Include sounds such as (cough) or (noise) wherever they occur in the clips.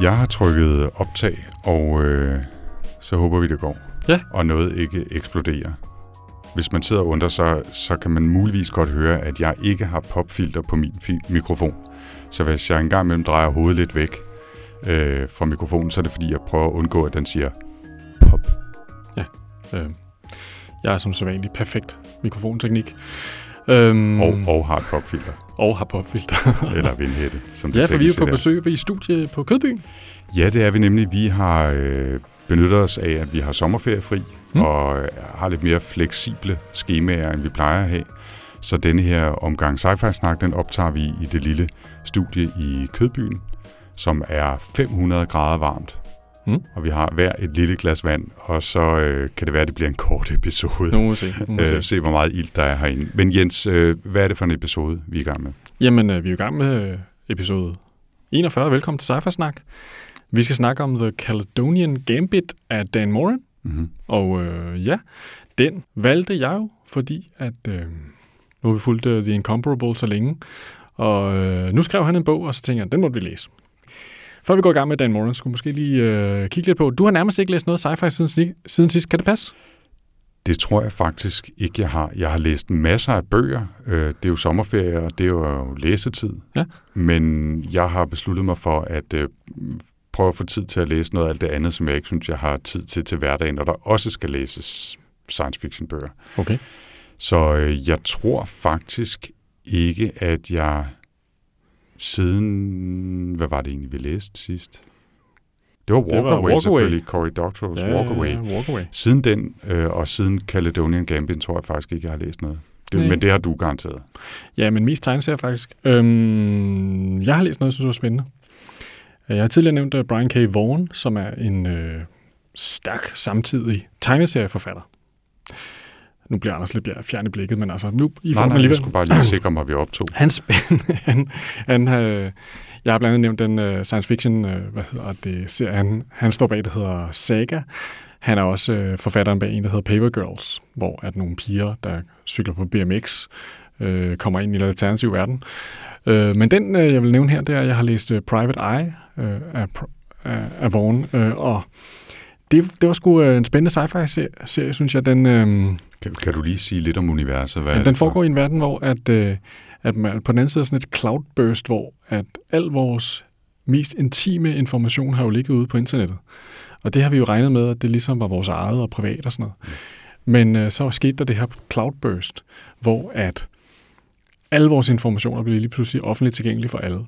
Jeg har trykket optag, og øh, så håber vi, det går. Ja. Og noget ikke eksploderer. Hvis man sidder og undrer, så, så kan man muligvis godt høre, at jeg ikke har popfilter på min mikrofon. Så hvis jeg engang imellem drejer hovedet lidt væk øh, fra mikrofonen, så er det fordi, jeg prøver at undgå, at den siger pop. Øh, jeg er som sædvanlig perfekt mikrofonteknik. Øhm, Og, og har et popfilter. og har popfilter. (laughs) Eller vindhætte, som det ja, for vi er på besøg i studiet på Kødbyen. Ja, det er vi nemlig. Vi har øh, benyttet os af, at vi har sommerferiefri Mm. og øh, har lidt mere fleksible skemaer, end vi plejer at have. Så denne her omgang sci-fi snak, den optager vi i det lille studie i Kødbyen, som er 500 grader varmt. Mm. Og vi har hver et lille glas vand, og så øh, kan det være, at det bliver en kort episode. Nu må se. Nu må Øh, se. hvor meget ild der er herinde. Men Jens, øh, hvad er det for en episode, vi er i gang med? Jamen, øh, vi er i gang med øh, episode 41. Velkommen til Cypher Snak. Vi skal snakke om The Caledonian Gambit af Dan Moran. Mm-hmm. Og øh, ja, den valgte jeg jo, fordi at øh, nu har vi fulgt uh, The Incomparable så længe. Og øh, nu skrev han en bog, og så tænker jeg, den må vi læse. Før vi går i gang med Dan Moran, skulle vi måske lige øh, kigge lidt på. Du har nærmest ikke læst noget sci-fi siden, siden sidst. Kan det passe? Det tror jeg faktisk ikke, jeg har. Jeg har læst masser af bøger. Øh, Det er jo sommerferie, og det er jo læsetid. Ja. Men jeg har besluttet mig for at øh, prøve at få tid til at læse noget af alt det andet, som jeg ikke synes, jeg har tid til til hverdagen, og der også skal læses science fiction bøger. Okay. Så øh, jeg tror faktisk ikke, at jeg siden... Hvad var det egentlig, vi læste sidst? Det var var Walkaway, Walkaway. selvfølgelig. Cory Doctorow's Walkaway. Ja, Walkaway. Siden den, øh, og siden Caledonian Gambit, tror jeg faktisk ikke, jeg har læst noget. Det, Nej. men det har du garanteret. Ja, men mest tegneserier faktisk. Øhm, jeg har læst noget, jeg synes var spændende. Jeg har tidligere nævnt uh, Brian K. Vaughan, som er en øh, stærk samtidig tegneserieforfatter. Nu bliver Anders lidt fjern i blikket, men altså nu i Nej, nej, jeg alligevel. skulle bare lige sikre mig, at vi optog. (clears throat) Han. Han, han, øh, jeg har blandt andet nævnt den øh, science fiction, øh, hvad hedder det, serie, han, han står bag, der hedder Saga. Han er også øh, forfatteren bag en, der hedder Paper Girls, hvor at nogle piger, der cykler på BMX, øh, kommer ind i en alternativ verden. Øh, men den, øh, jeg vil nævne her, det er, at jeg har læst øh, Private Eye øh, af, af, af Vaughn, øh, og det, det var sgu øh, en spændende sci-fi-serie, synes jeg. Den, øh, Kan, kan du lige sige lidt om universet? Hvad Ja, den for? foregår i en verden, hvor at, øh, at man, på den anden side er sådan et cloudburst, hvor at al vores mest intime information har jo ligget ude på internettet. Og det har vi jo regnet med, at det ligesom var vores eget og privat og sådan noget. Men øh, så skete der det her cloudburst, hvor at alle vores informationer blev lige pludselig offentligt tilgængelige for alle.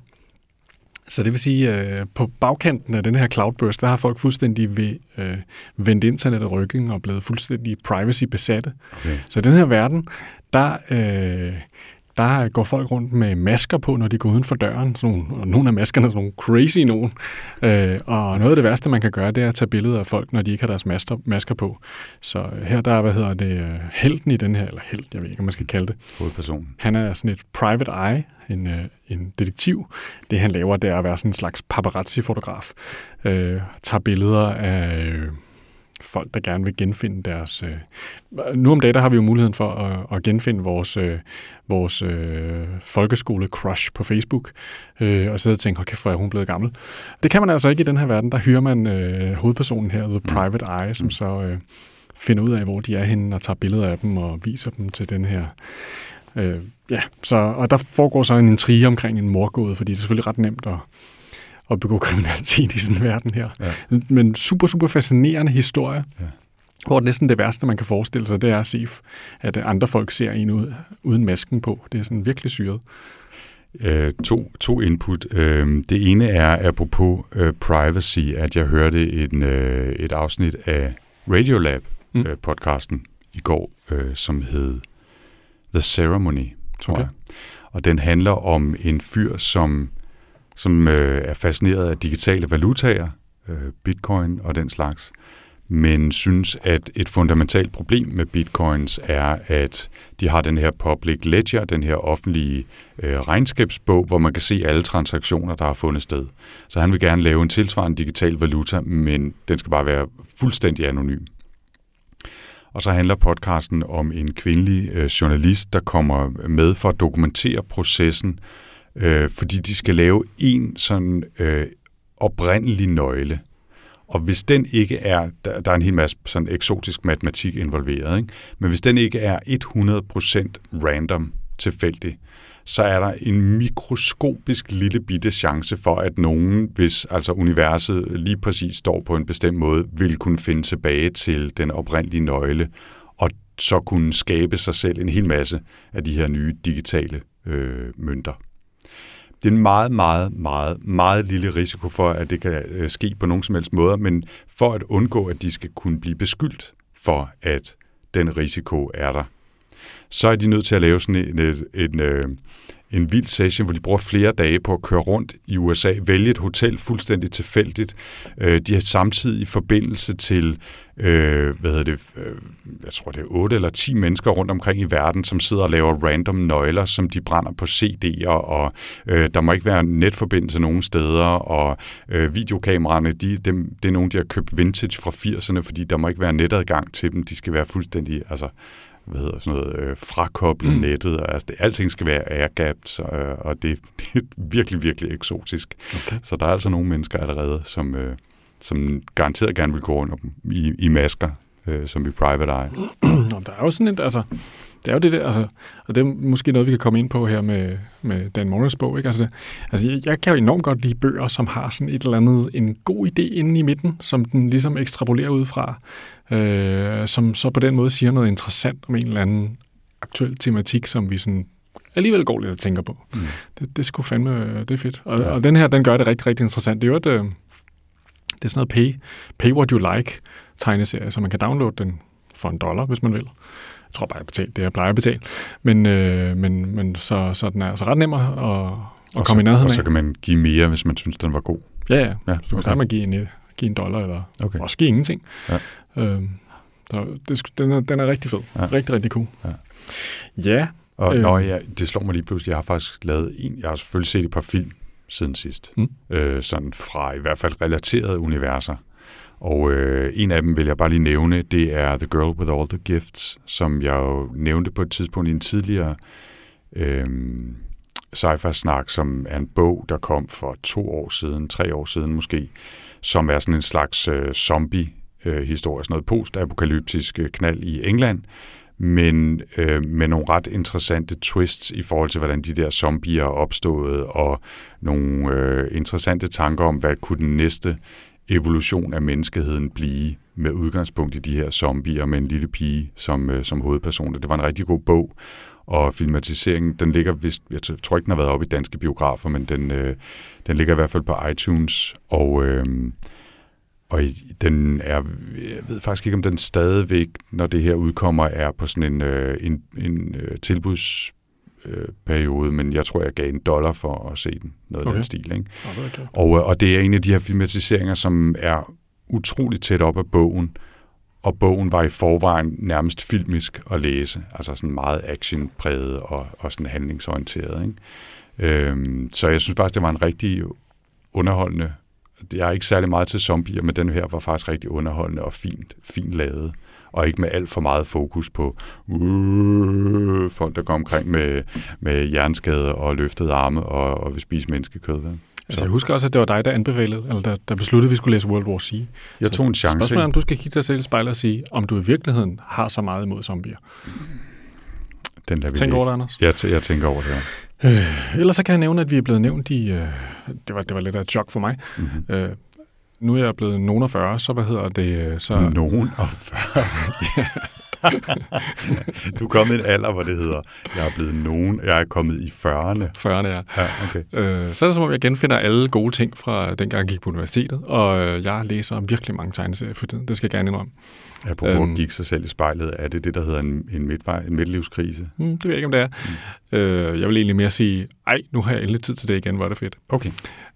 Så det vil sige, at øh, på bagkanten af den her cloudburst, der har folk fuldstændig ved, øh, vendt internettet ryggen og blevet fuldstændig privacy-besatte. Okay. Så i den her verden, der, øh, der går folk rundt med masker på, når de går uden for døren. Sådan nogle, og nogle af maskerne er sådan nogle crazy nogen. Øh, og noget af det værste, man kan gøre, det er at tage billeder af folk, når de ikke har deres masker, masker på. Så her der er, hvad hedder det, øh, helten i den her, eller held, jeg ved ikke, om man skal kalde det. Hovedpersonen. Han er sådan et private eye, en, øh, en detektiv. Det han laver, det er at være sådan en slags paparazzi-fotograf. Øh, tager billeder af øh, folk, der gerne vil genfinde deres... Øh, nu om dagen, der har vi jo muligheden for at, at genfinde vores, øh, vores øh, folkeskole-crush på Facebook, øh, og sidde og tænke, okay, hvor er hun blevet gammel. Det kan man altså ikke i den her verden. Der hyrer man øh, hovedpersonen her, The Private Eye, som så øh, finder ud af, hvor de er henne, og tager billeder af dem og viser dem til den her Øh, ja, så, og der foregår så en intrige omkring en morgåde, fordi det er selvfølgelig ret nemt at, at begå kriminalitet i sådan en verden her. Ja. Men super, super fascinerende historie, Ja. hvor næsten det værste, man kan forestille sig, det er at se, at andre folk ser en ud, uden masken på. Det er sådan virkelig syret. Øh, to, to input. Øh, det ene er apropos øh, privacy, at jeg hørte en, øh, et afsnit af Radiolab Mm. øh, podcasten i går, øh, som hed The Ceremony, tror Okay. okay. jeg. Og den handler om en fyr, som som øh, er fascineret af digitale valutaer, øh, bitcoin og den slags, men synes, at et fundamentalt problem med bitcoins er, at de har den her public ledger, den her offentlige øh, regnskabsbog, hvor man kan se alle transaktioner, der har fundet sted. Så han vil gerne lave en tilsvarende digital valuta, men den skal bare være fuldstændig anonym. Og så handler podcasten om en kvindelig øh, journalist, der kommer med for at dokumentere processen, øh, fordi de skal lave en sådan øh, oprindelig nøgle. Og hvis den ikke er, der, der er en hel masse sådan eksotisk matematik involveret, ikke? men hvis den ikke er 100% random tilfældig, så er der en mikroskopisk lille bitte chance for, at nogen, hvis altså universet lige præcis står på en bestemt måde, vil kunne finde tilbage til den oprindelige nøgle, og så kunne skabe sig selv en hel masse af de her nye digitale øh, mønter. Det er en meget, meget, meget, meget lille risiko for, at det kan øh, ske på nogen som helst måde, men for at undgå, at de skal kunne blive beskyldt for, at den risiko er der, så er de nødt til at lave sådan en, en, en, øh, en vild session, hvor de bruger flere dage på at køre rundt i USA, vælge et hotel fuldstændig tilfældigt. Øh, de har samtidig forbindelse til, øh, hvad hedder det, øh, jeg tror det er 8 eller 10 mennesker rundt omkring i verden, som sidder og laver random nøgler, som de brænder på CD'er, og øh, der må ikke være netforbindelse nogen steder, og øh, videokameraerne, de, dem, det er nogen, de har købt vintage fra 80'erne, fordi der må ikke være netadgang til dem, de skal være fuldstændig, altså hvad hedder sådan noget, øh, frakoblet mm. nettet, og altså, det, alting skal være airgapped, øh, og det er (laughs) virkelig, virkelig eksotisk. Okay. Så der er altså nogle mennesker allerede, som, øh, som garanteret gerne vil gå rundt i, i masker, øh, som i private eye. (clears throat) Nå, der er jo sådan et, altså, det er jo det der, altså, og det er måske noget, vi kan komme ind på her med, med Dan Morris bog. Ikke? Altså, det, altså, jeg, jeg kan jo enormt godt lide bøger, som har sådan et eller andet, en god idé inde i midten, som den ligesom ekstrapolerer ud fra, øh, som så på den måde siger noget interessant om en eller anden aktuel tematik, som vi sådan alligevel går lidt og tænker på. Mm. Det, det skulle fandme, det er fedt. Og, ja. og den her, den gør det rigtig, rigtig interessant. Det er jo et, øh, det er sådan noget pay, pay what you like tegneserie, så man kan downloade den for en dollar, hvis man vil. Jeg tror bare, jeg betaler det, jeg plejer at betale. Men, øh, men, men så, så den er altså ret nem at, at, komme i nærheden Og så kan man give mere, hvis man synes, den var god. Ja, ja. ja så okay. kan man give en, give en dollar, eller okay. også give ingenting. Ja. Øhm, så det, den, er, den er rigtig fed. Ja. Rigtig, rigtig cool. Ja. ja og øh, når jeg, det slår mig lige pludselig, jeg har faktisk lavet en, jeg har selvfølgelig set et par film siden sidst, mm. øh, sådan fra i hvert fald relaterede universer. Og øh, en af dem vil jeg bare lige nævne, det er The Girl with All the Gifts, som jeg jo nævnte på et tidspunkt i en tidligere øh, sci-fi-snak, som er en bog, der kom for to år siden, tre år siden måske, som er sådan en slags øh, zombie-historie, sådan noget post-apokalyptisk øh, knald i England, men øh, med nogle ret interessante twists i forhold til, hvordan de der zombier er opstået, og nogle øh, interessante tanker om, hvad kunne den næste evolution af menneskeheden blive med udgangspunkt i de her zombier med en lille pige som, øh, som hovedperson. Det var en rigtig god bog, og filmatiseringen, den ligger vist, jeg tror ikke, den har været oppe i danske biografer, men den, øh, den ligger i hvert fald på iTunes, og, øh, og den er, jeg ved faktisk ikke, om den stadigvæk, når det her udkommer, er på sådan en, øh, en, en øh, tilbuds øh, periode, men jeg tror, jeg gav en dollar for at se den, noget okay. af den stil. Ikke? Okay. Og, øh, og det er en af de her filmatiseringer, som er utroligt tæt op af bogen, og bogen var i forvejen nærmest filmisk at læse, altså sådan meget actionpræget og, og sådan handlingsorienteret. Ikke? Øhm, så jeg synes faktisk, det var en rigtig underholdende jeg er ikke særlig meget til zombier, men den her var faktisk rigtig underholdende og fint, fint lavet og ikke med alt for meget fokus på uh, folk, der går omkring med, med hjerneskade og løftede arme og, og vil spise menneskekød. Vel? Altså, jeg husker også, at det var dig, der anbefalede, eller der, der besluttede, at vi skulle læse World War C. Jeg tog en chance. Spørgsmålet er, om du skal kigge dig selv i spejlet og sige, om du i virkeligheden har så meget imod zombier. Den lader vi Tænk over det, Anders. Jeg, jeg tænker over det, ja. Øh, ellers så kan jeg nævne, at vi er blevet nævnt i... Øh, det, var, det var lidt af et chok for mig. Mm-hmm. Øh, nu er jeg blevet nogen af 40, så hvad hedder det? Så... Nogen af 40? ja. du er kommet i en alder, hvor det hedder, jeg er blevet nogen, jeg er kommet i 40'erne. 40'erne, ja. Ja, okay. Øh, så er det som om, jeg genfinder alle gode ting fra dengang jeg gik på universitetet, og øh, jeg læser virkelig mange tegneserier for tiden. Det skal jeg gerne indrømme. Apropos Øhm. at kigge sig selv i spejlet, er det det, der hedder en, en, midtvej, en midtlivskrise? Hmm, det ved jeg ikke, om det er. Mm. Øh, jeg vil egentlig mere sige, ej, nu har jeg endelig tid til det igen, hvor er det fedt. Okay.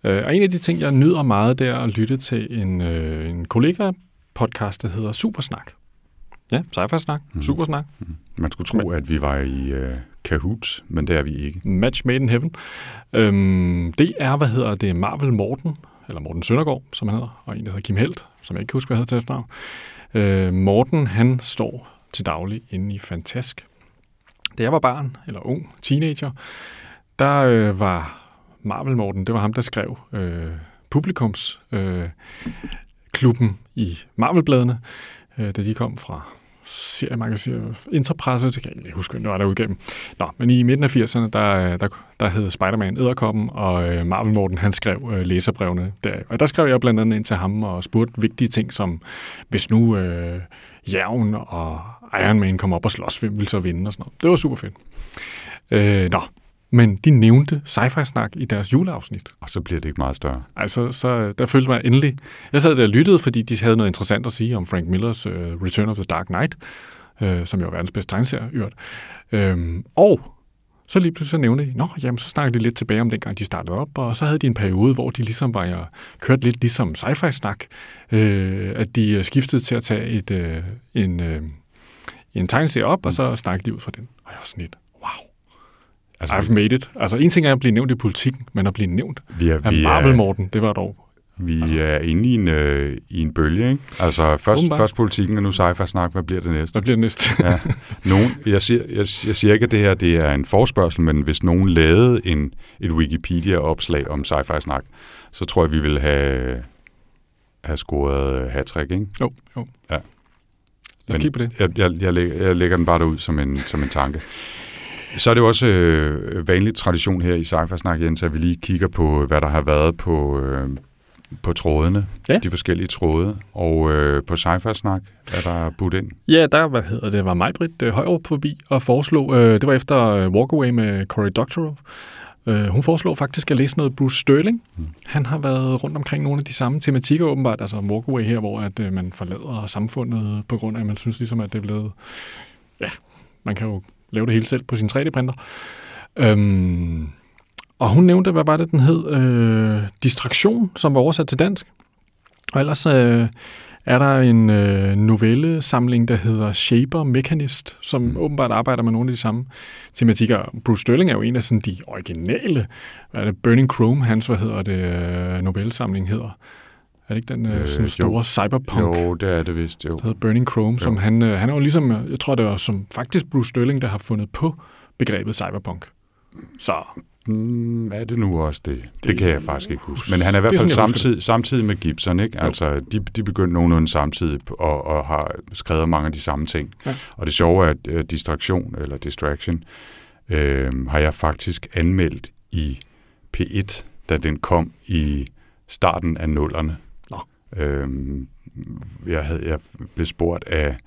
Øh, og en af de ting, jeg nyder meget, det er at lytte til en, øh, en kollega-podcast, der hedder Supersnak. Ja, sci-fi-snak, mm. Supersnak, Man skulle tro, at vi var i uh, Kahoots, men det er vi ikke. Match Made in Heaven. Øhm, det er, hvad hedder det, Marvel Morten, eller Morten Søndergaard, som han hedder, og en, der hedder Kim Helt, som jeg ikke kan huske, hvad hedder til efternavn. Øh, Morten, han står til daglig inde i Fantask. Da jeg var barn, eller ung teenager, der øh, var Marvel Morten, det var ham, der skrev øh, publikums øh, klubben i Marvelbladene, øh, da de kom fra seriemagasiner, Interpresse, det kan jeg ikke huske, hvem det var, der udgav. Nå, men i midten af 80'erne, der, der, der hed Spider-Man Æderkoppen, og øh, Marvel Morten, han skrev øh, læserbrevene der. Og der skrev jeg blandt andet ind til ham og spurgte vigtige ting, som hvis nu øh, Jævn og Iron Man kom op og slås, hvem ville så vinde og sådan noget. Det var super fedt. Øh, nå, men de nævnte sci-fi-snak i deres juleafsnit. Og så bliver det ikke meget større. Altså, så der følte mig endelig... Jeg sad der og lyttede, fordi de havde noget interessant at sige om Frank Millers uh, Return of the Dark Knight, uh, som jo er verdens bedste tegneserie, øvrigt. Øhm, og så lige pludselig så nævnte de, nå, jamen, så snakkede de lidt tilbage om dengang, de startede op, og så havde de en periode, hvor de ligesom var ja, kørt lidt ligesom sci-fi-snak, øh, at de øh, skiftede til at tage et, øh, en, øh, en tegneserie op, og så snakkede de ud fra den. Og jeg var sådan lidt, Altså, I've made it. Altså, en ting er at blive nævnt i politikken, men at blive nævnt vi er, af vi Marvel er, Morten, det var dog vi er inde i en, øh, i en bølge, ikke? Altså først, først politikken, og nu sci-fi-snak. Hvad bliver det næste? Hvad bliver det næste? Ja. (laughs) Nogen, jeg, siger, jeg, jeg siger ikke, at det her det er en forspørgsel, men hvis nogen lavede en, et Wikipedia-opslag om sci-fi-snak, så tror jeg, vi ville have, have scoret hat ikke? jo, jo. Ja. Lad os kigge på det. Jeg, jeg, jeg, lægger, jeg lægger den bare derud som en, som en tanke. Så er det jo også øh, vanlig tradition her i Sci-Fi-snak, Jens, at vi lige kigger på, hvad der har været på, øh, på trådene, Ja. de forskellige tråde. Og øh, på Sci-Fi-snak er der budt ind. Ja, der hvad hedder det, var mig, Britt øh, Højrup forbi og foreslog, øh, det var efter øh, Walkaway med Cory Doctorow. Øh, hun foreslog faktisk at læse noget Bruce Sterling. Mm. Han har været rundt omkring nogle af de samme tematikker åbenbart, altså Walkaway her, hvor at, øh, man forlader samfundet på grund af, at man synes ligesom, at det er blevet... Ja, man kan jo lave det hele selv på sin 3D-printer. Øhm, og hun nævnte, hvad var det, den hed? Øh, Distraktion, som var oversat til dansk. Og ellers øh, er der en øh, novellesamling, der hedder Shaper Mechanist, som mm. åbenbart arbejder med nogle af de samme tematikker. Bruce Sterling er jo en af sådan de originale. Hvad er det? Burning Chrome, hans, hvad hedder det, øh, novellesamling hedder. Er det ikke den øh, Øh, sådan jo. store cyberpunk? Jo, det er det vist, jo. der hedder Burning Chrome, som Jo. han, øh, han er jo ligesom, øh, jeg tror det var som faktisk Bruce Sterling, der har fundet på begrebet cyberpunk. Så Mm, er det nu også det? Det, det kan jeg faktisk ikke huske. Men han er i hvert er fald sådan, samtidig, samtidig med Gibson, ikke? Jo. Altså, de, de begyndte nogenlunde samtidig og, og har skrevet mange af de samme ting. Ja. Og det sjove er, at uh, distraktion, eller distraction, øh, har jeg faktisk anmeldt i P1, da den kom i starten af nullerne. Øhm, jeg, havde, jeg blev spurgt af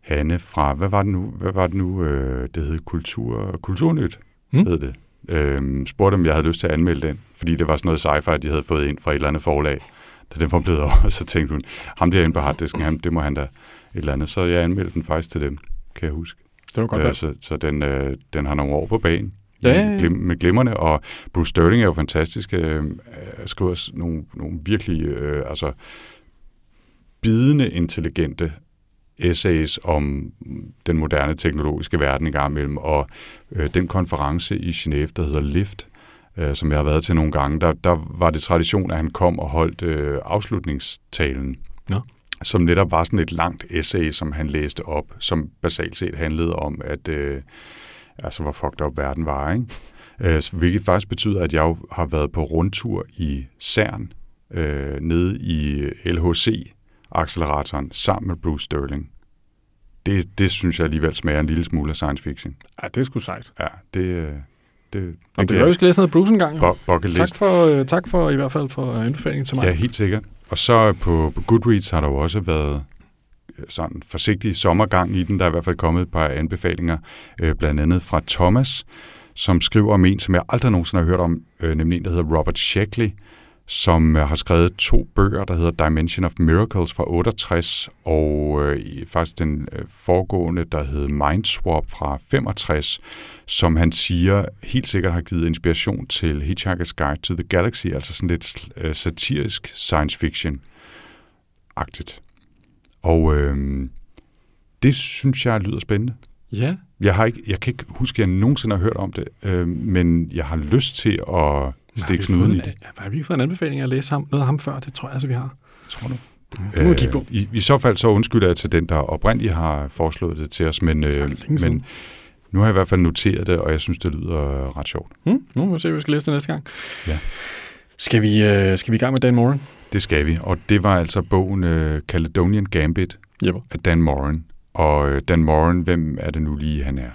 Hanne fra, hvad var det nu, hvad var det nu øh, det hed Kultur, Kulturnyt, Hmm. hed det. Øhm, spurgte, om jeg havde lyst til at anmelde den, fordi det var sådan noget sci-fi, de havde fået ind fra et eller andet forlag. Da den var blevet (laughs) over, så tænkte hun, ham derinde på harddisken, ham, det må han da et eller andet. Så jeg anmeldte den faktisk til dem, kan jeg huske. det var godt øh, så så den, øh, den har nogle år på banen. Ja, ja, ja. Glim, med glimmerne, og Bruce Sterling er jo fantastisk. Øh, skriver nogle, nogle virkelig øh, altså, bidende intelligente essays om den moderne teknologiske verden i gang imellem, og øh, den konference i Genève, der hedder LIFT, øh, som jeg har været til nogle gange, der, der var det tradition, at han kom og holdt øh, afslutningstalen, Nå. som netop var sådan et langt essay, som han læste op, som basalt set handlede om, at øh, altså, hvor fucked up verden var, ikke? Øh, hvilket faktisk betyder, at jeg har været på rundtur i CERN, øh, nede i LHC-acceleratoren, sammen med Bruce Sterling. Det, det synes jeg alligevel smager en lille smule af science fiction. Ja, det er sgu sejt. Ja, det, øh, det, det, kan det jo, vi skal læse noget Bruce en gang. Jo. Bu- bucket Tak for, øh, tak for i hvert fald for anbefalingen til mig. Ja, helt sikkert. Og så på, på Goodreads har der jo også været Øh, sådan forsigtig sommergang i den. Der er i hvert fald kommet et par anbefalinger, øh, blandt andet fra Thomas, som skriver om en, som jeg aldrig nogensinde har hørt om, øh, nemlig en, der hedder Robert Sheckley, som øh, har skrevet to bøger, der hedder Dimension of Miracles fra 68, og øh, faktisk den øh, foregående, der hed Mindswap fra 65, som han siger helt sikkert har givet inspiration til Hitchhiker's Guide to the Galaxy, altså sådan lidt øh, satirisk science fiction-agtigt. Og øh, det synes jeg lyder spændende. Ja. Jeg, har ikke, jeg kan ikke huske, at jeg nogensinde har hørt om det, øh, men jeg har lyst til at stikke snuden i det. Har vi ikke fået en anbefaling at læse ham, noget af ham før? Det tror jeg altså, vi har. Tror du? Vi kigge på. Øh, i, I så fald så undskylder jeg til den, der oprindeligt har foreslået det til os, men, øh, men nu har jeg i hvert fald noteret det, og jeg synes, det lyder ret sjovt. Hmm, nu må vi se, om vi skal læse det næste gang. Ja. Skal vi, øh, skal vi i gang med Dan Moran? Det skal vi, og det var altså bogen øh, Caledonian Gambit Yep. af Dan Moran. Og øh, Dan Moran, hvem er det nu lige, han er?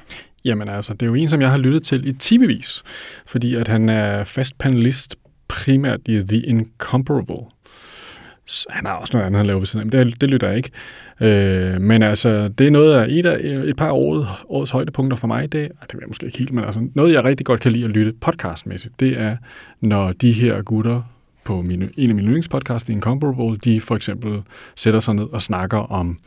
Jamen altså, det er jo en, som jeg har lyttet til i timevis, fordi at han er fast panelist primært i The Incomparable. Så han har også noget andet, han laver ved siden af, men det, det lytter jeg ikke. Øh, men altså, det er noget af et, af, et par af året, årets højdepunkter for mig. Det, det vil jeg måske ikke helt, men altså, noget, jeg rigtig godt kan lide at lytte podcastmæssigt, det er, når de her gutter på mine, en af mine yndlingspodcasts, The Incomparable, de for eksempel sætter sig ned og snakker om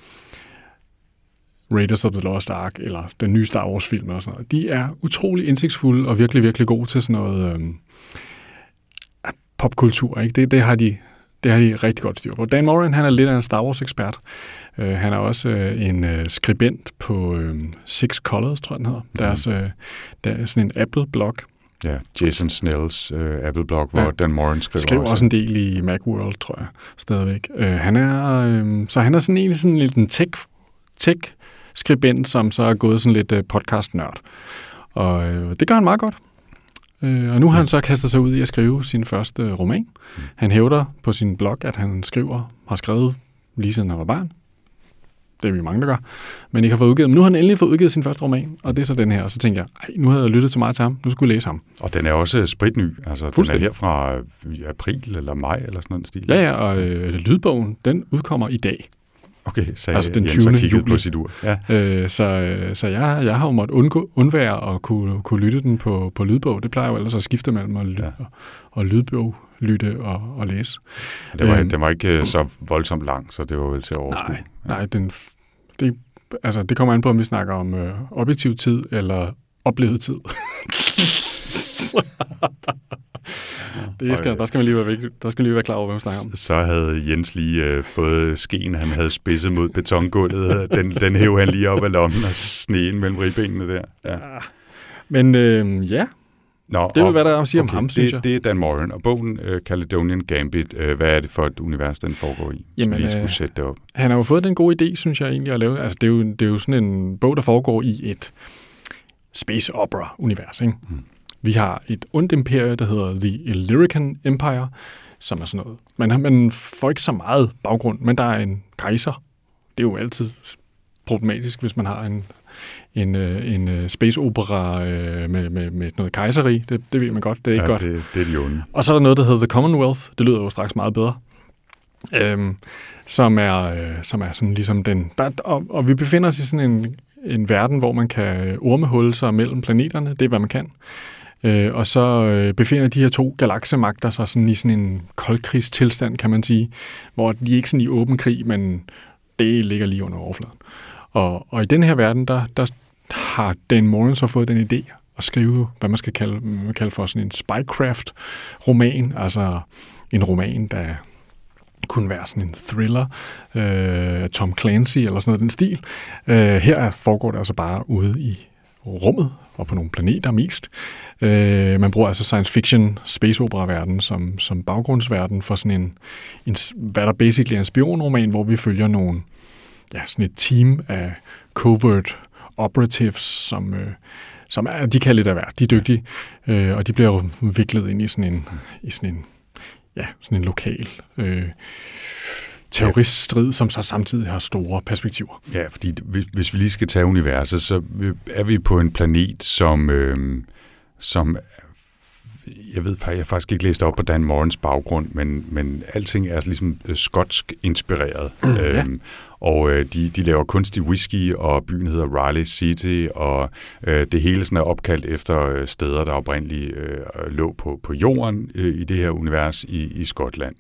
Raiders of the Lost Ark, eller den nye Star Wars-film og sådan noget. De er utrolig indsigtsfulde og virkelig, virkelig gode til sådan noget Øh, popkultur. Ikke? Det, det, har de, det har de rigtig godt styr på. Dan Moran, han er lidt af en Star Wars-ekspert. Uh, han er også uh, en uh, skribent på uh, Six Colors, tror jeg, den hedder. Mm. Deres, uh, der er sådan en Apple-blog. Ja, Jason Snells uh, Apple-blog, hvor Ja. Dan Moran skriver, Skriver også en del i Macworld, tror jeg, stadigvæk. Uh, han er, uh, så han er sådan egentlig sådan lidt en tech, tech skribent, som så er gået sådan lidt uh, podcast-nørd. Og uh, det gør han meget godt. Uh, og nu har han så kastet sig ud i at skrive sin første uh, roman. Han hævder på sin blog, at han skriver, har skrevet lige siden han var barn. Det er vi mange, der gør. Men ikke har fået udgivet. Men nu har han endelig fået udgivet sin første roman, og det er så den her. Og så tænkte jeg, ej, nu havde jeg lyttet så meget til ham. Nu skulle jeg læse ham. Og den er også spritny. Altså, den er her fra øh, april eller maj eller sådan en stil. Ja, ja, og øh, lydbogen, den udkommer i dag. Okay, sagde Altså den Jens 20. og kiggede juli. på sit ur. Ja, Øh, så så jeg, jeg har jo måttet undgå, undvære at kunne, kunne lytte den på, på lydbog. Det plejer jo ellers at skifte mellem at lytte, Ja. ja. og, og lydbog, lytte og, og læse. det var, Øhm. den var ikke øh, så voldsomt lang, så det var vel til at overskue. Nej, nej den, det, altså, det kommer an på, om vi snakker om øh, objektiv tid eller oplevet tid. (laughs) (laughs) det skal, der skal man lige være, væk, der skal man lige være klar over, hvad vi snakker om. Så havde Jens lige øh, fået skeen, han havde spidset mod betongulvet. Den, den hæv han lige op af lommen og sneen mellem ribbenene der. Ja. Men øh, ja, Nå, det er og- hvad der er at sige om okay, ham, synes det, jeg. det er Dan Moran, og bogen uh, Caledonian Gambit, uh, hvad er det for et univers, den foregår i? Jamen, Jamen, lige skulle øh, sætte det op. Han har jo fået den gode idé, synes jeg egentlig, at lave. Altså, det er jo, det er jo sådan en bog, der foregår i et space opera-univers. Ikke? Mm. Vi har et ondt imperie, der hedder The Illyrican Empire, som er sådan noget. Man, man får ikke så meget baggrund, men der er en kejser. Det er jo altid problematisk, hvis man har en, en, øh, en øh, space opera øh, med, med, med noget kejseri. Det, det ved man godt, det er ikke ja, godt. Det, det er de onde. Og så er der noget, der hedder The Commonwealth. Det lyder jo straks meget bedre. Øhm, som, er, øh, som er sådan ligesom den... Der, og, og vi befinder os i sådan en, en verden, hvor man kan ormehulle sig mellem planeterne. Det er, hvad man kan. Øh, og så øh, befinder de her to galaksemagter sig sådan i sådan en koldkrigstilstand, kan man sige. Hvor de er ikke sådan i åben krig, men det ligger lige under overfladen. Og, og i den her verden, der, der har Dan Morin så fået den idé at skrive, hvad man skal kalde, hvad man kalde for sådan en spycraft-roman, altså en roman, der kunne være sådan en thriller, øh, Tom Clancy eller sådan noget i den stil. Øh, her foregår det altså bare ude i rummet og på nogle planeter mest. Øh, man bruger altså science fiction, space opera verden som, som baggrundsverden for sådan en, en, hvad der basically er en spionroman, hvor vi følger nogle, ja, sådan et team af covert operatives, som, øh, som er, de kan lidt af hvert. De er dygtige, øh, og de bliver jo viklet ind i sådan en, i sådan en, ja, sådan en lokal øh, terroriststrid, som så samtidig har store perspektiver. Ja, fordi hvis, hvis vi lige skal tage universet, så er vi på en planet, som, øh, som jeg ved jeg har faktisk ikke læst op på Dan Morans baggrund, men, men alting er ligesom øh, skotsk inspireret. Ja. Øhm, og øh, de, de laver kunstig whisky, og byen hedder Riley City, og øh, det hele sådan er opkaldt efter øh, steder, der oprindeligt øh, lå på, på jorden øh, i det her univers i, i Skotland.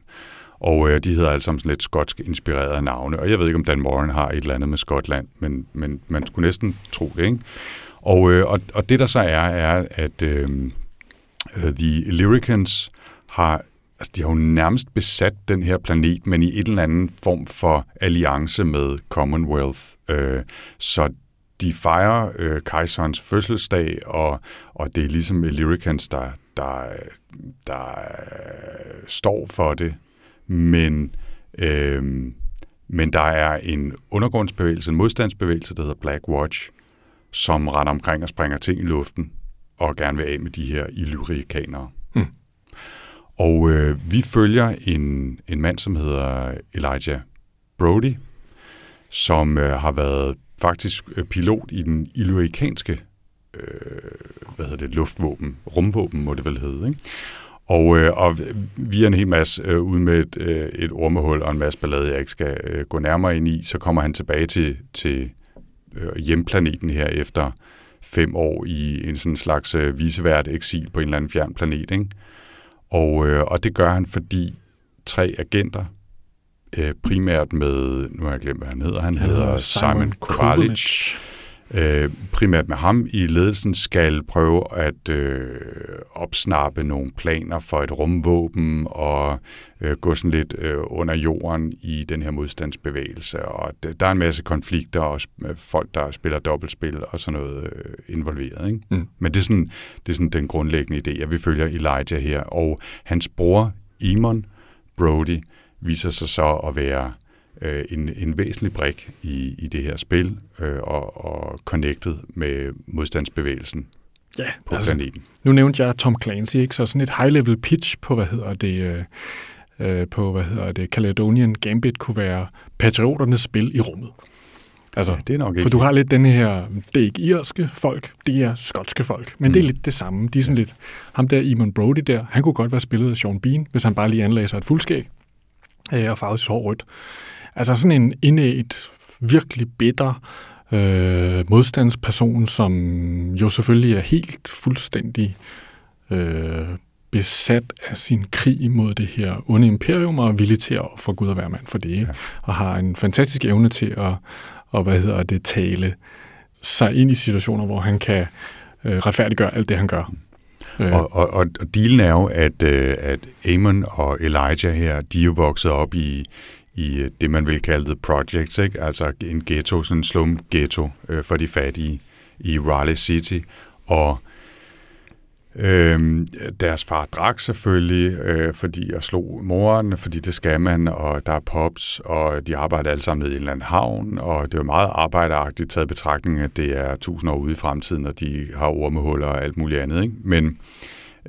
Og øh, de hedder alle sammen sådan lidt skotsk inspirerede navne. Og jeg ved ikke, om Dan Moran har et eller andet med Skotland, men, men man skulle næsten tro det, ikke? Og, øh, og, og det der så er, er, at øhm, øh, The Illyricans har, altså de har jo nærmest besat den her planet, men i et eller anden form for alliance med Commonwealth. Øh, så de fejrer øh, kejserens fødselsdag, og, og det er ligesom Illyricans, der, der, der øh, står for det. Men, øh, men der er en undergrundsbevægelse, en modstandsbevægelse, der hedder Black Watch, som render omkring og springer ting i luften, og gerne vil af med de her illyrikanere. Mm. Og øh, vi følger en, en mand, som hedder Elijah Brody, som øh, har været faktisk øh, pilot i den illyrikanske øh, hvad hedder det, luftvåben, rumvåben må det vel hedde, ikke? Og, øh, og via en hel masse øh, ud med et, øh, et ormehul og en masse ballade, jeg ikke skal øh, gå nærmere ind i, så kommer han tilbage til, til hjemplaneten her efter fem år i en sådan slags øh, visevært eksil på en eller anden fjern planet. Ikke? Og, øh, og det gør han, fordi tre agenter, øh, primært med, nu har jeg glemt, hvad han hedder, han, han hedder Simon, Simon Kovalic, øh, primært med ham i ledelsen, skal prøve at øh, opsnappe nogle planer for et rumvåben og øh, gå sådan lidt øh, under jorden i den her modstandsbevægelse. Og der er en masse konflikter og folk, der spiller dobbeltspil og sådan noget øh, involveret. Ikke? Mm. Men det er, sådan, det er sådan den grundlæggende idé, at vi følger Elijah her. Og hans bror, Eamon Brody, viser sig så at være øh, en, en væsentlig brik i, i det her spil øh, og, og connected med modstandsbevægelsen ja, på altså, planeten. Nu nævnte jeg Tom Clancy, ikke? så sådan et high-level pitch på, hvad hedder det, øh, på, hvad hedder det, Caledonian Gambit kunne være patrioternes spil i rummet. Altså, ja, det er nok ikke. For du har lidt den her, det er ikke irske folk, det er skotske folk, men mm. det er lidt det samme. De er sådan lidt, ham der Eamon Brody der, han kunne godt være spillet af Sean Bean, hvis han bare lige anlagde sig et fuldskæg øh, og farvede sit hår rødt. Altså sådan en indægt, virkelig bitter øh, modstandsperson, som jo selvfølgelig er helt fuldstændig øh, besat af sin krig mod det her onde imperium, og er villig til at få Gud og være mand for det, ikke? Ja. og har en fantastisk evne til at, og, hvad hedder det, tale sig ind i situationer, hvor han kan øh, retfærdiggøre alt det, han gør. Øh. Og, og, og dealen er jo, at, øh, at Amon og Elijah her, de er jo vokset op i, i øh, det, man vil kalde the projects, ikke? altså en ghetto, sådan en slum ghetto øh, for de fattige i Raleigh City. Og øh, deres far drak selvfølgelig, øh, fordi og slog moren, fordi det skal man, og der er pops, og de arbejder alle sammen ned i en eller anden havn, og det er meget arbejderagtigt taget betragtning, at det er tusind år ude i fremtiden, og de har ormehuller og alt muligt andet. Ikke? Men,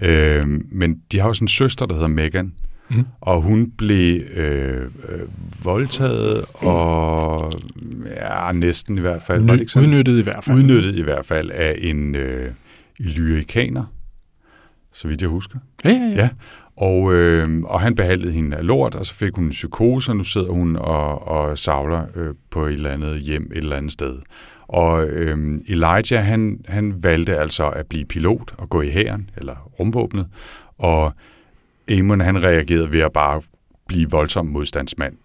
øh, men de har jo sådan en søster, der hedder Megan, Mm. Og hun blev øh, øh, voldtaget og ja, næsten i hvert fald. Ny, var det ikke sådan? Udnyttet i hvert fald. Udnyttet i hvert fald af en øh, illyrikaner, så vidt jeg husker. Ja, ja, ja. ja. Og, øh, og han behandlede hende af lort, og så fik hun en psykose, og nu sidder hun og, og savler øh, på et eller andet hjem et eller andet sted. Og øh, Elijah, han, han valgte altså at blive pilot og gå i hæren, eller rumvåbnet, og Amon han reagerede ved at bare blive voldsom modstandsmand.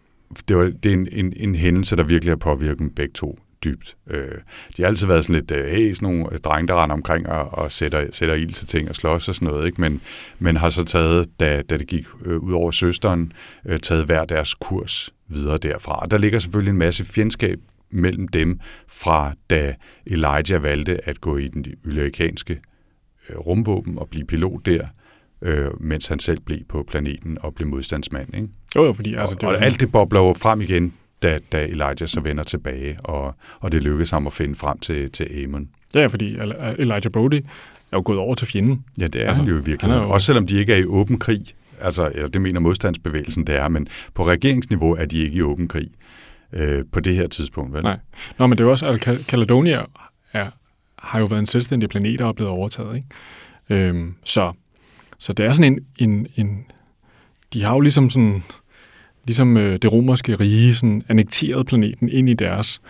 Det, var, det er en, en, en hændelse, der virkelig har påvirket dem begge to dybt. Øh, de har altid været sådan lidt, øh, hey, sådan nogle øh, drenge, der render omkring og, og sætter, sætter ild til ting og slås og sådan noget, ikke? Men, men har så taget, da, da det gik øh, ud over søsteren, øh, taget hver deres kurs videre derfra. Og der ligger selvfølgelig en masse fjendskab mellem dem fra da Elijah valgte at gå i den amerikanske øh, rumvåben og blive pilot der, øh, mens han selv blev på planeten og blev modstandsmand. Ikke? Jo, jo, fordi... Altså, det og, og alt det bobler jo frem igen, da, da Elijah så vender tilbage, og, og det lykkedes ham at finde frem til, til Amon. Ja, fordi Elijah Brody er jo gået over til fjenden. Ja, det er altså, han jo i virkeligheden. Jo... Også selvom de ikke er i åben krig, altså eller det mener modstandsbevægelsen, det er, men på regeringsniveau er de ikke i åben krig øh, på det her tidspunkt. Vel? Nej. Nå, men det er også, at Caledonia er, har jo været en selvstændig planet og er blevet overtaget. Ikke? Øhm, så så det er sådan en, en, en de har jo ligesom sådan, ligesom øh, det romerske rige, sådan annekteret planeten ind i deres,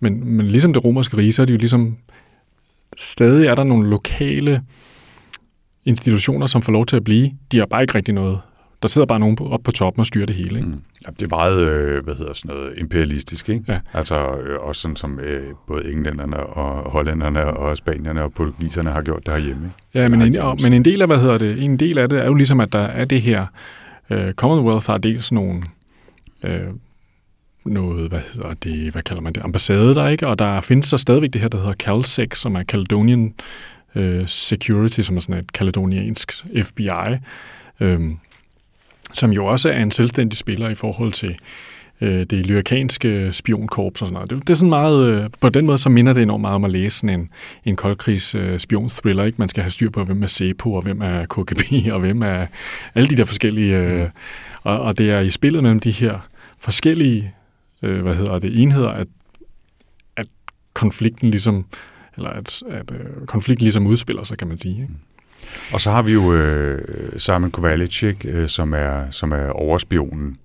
men, men ligesom det romerske rige, så er de jo ligesom, stadig er der nogle lokale institutioner, som får lov til at blive. De har bare ikke rigtig noget. Der sidder bare nogen op på toppen og styrer det hele. Ikke? Mm. Ja, det er meget, øh, hvad hedder sådan noget, imperialistisk, ikke? Ja. Altså øh, også sådan som øh, både englænderne og hollænderne og spanierne og portugiserne har gjort det herhjemme. Ikke? Ja, men en, og, men en del af, hvad hedder det, en del af det er jo ligesom, at der er det her, øh, Commonwealth har dels nogle, øh, noget, hvad hedder det, hvad kalder man det, ambassade der, ikke? Og der findes så stadigvæk det her, der hedder CalSec, som er Caledonian øh, Security, som er sådan et kaledoniansk FBI, øh, som jo også er en selvstændig spiller i forhold til øh, det lyrikanske spionkorps og sådan noget. Det, det er sådan meget, øh, på den måde så minder det enormt meget om at læse sådan en, en koldkrigs øh, spion-thriller, ikke? Man skal have styr på, hvem er SEPO, og hvem er KGB, (laughs) og hvem er alle de der forskellige, øh, og, og det er i spillet mellem de her forskellige, øh, hvad hedder det, enheder, at, at konflikten ligesom, eller at, at øh, konflikten ligesom udspiller sig, kan man sige. Ikke? Og så har vi jo øh, Simon Kovalic, ikke? Øh, som er, som er overspionen,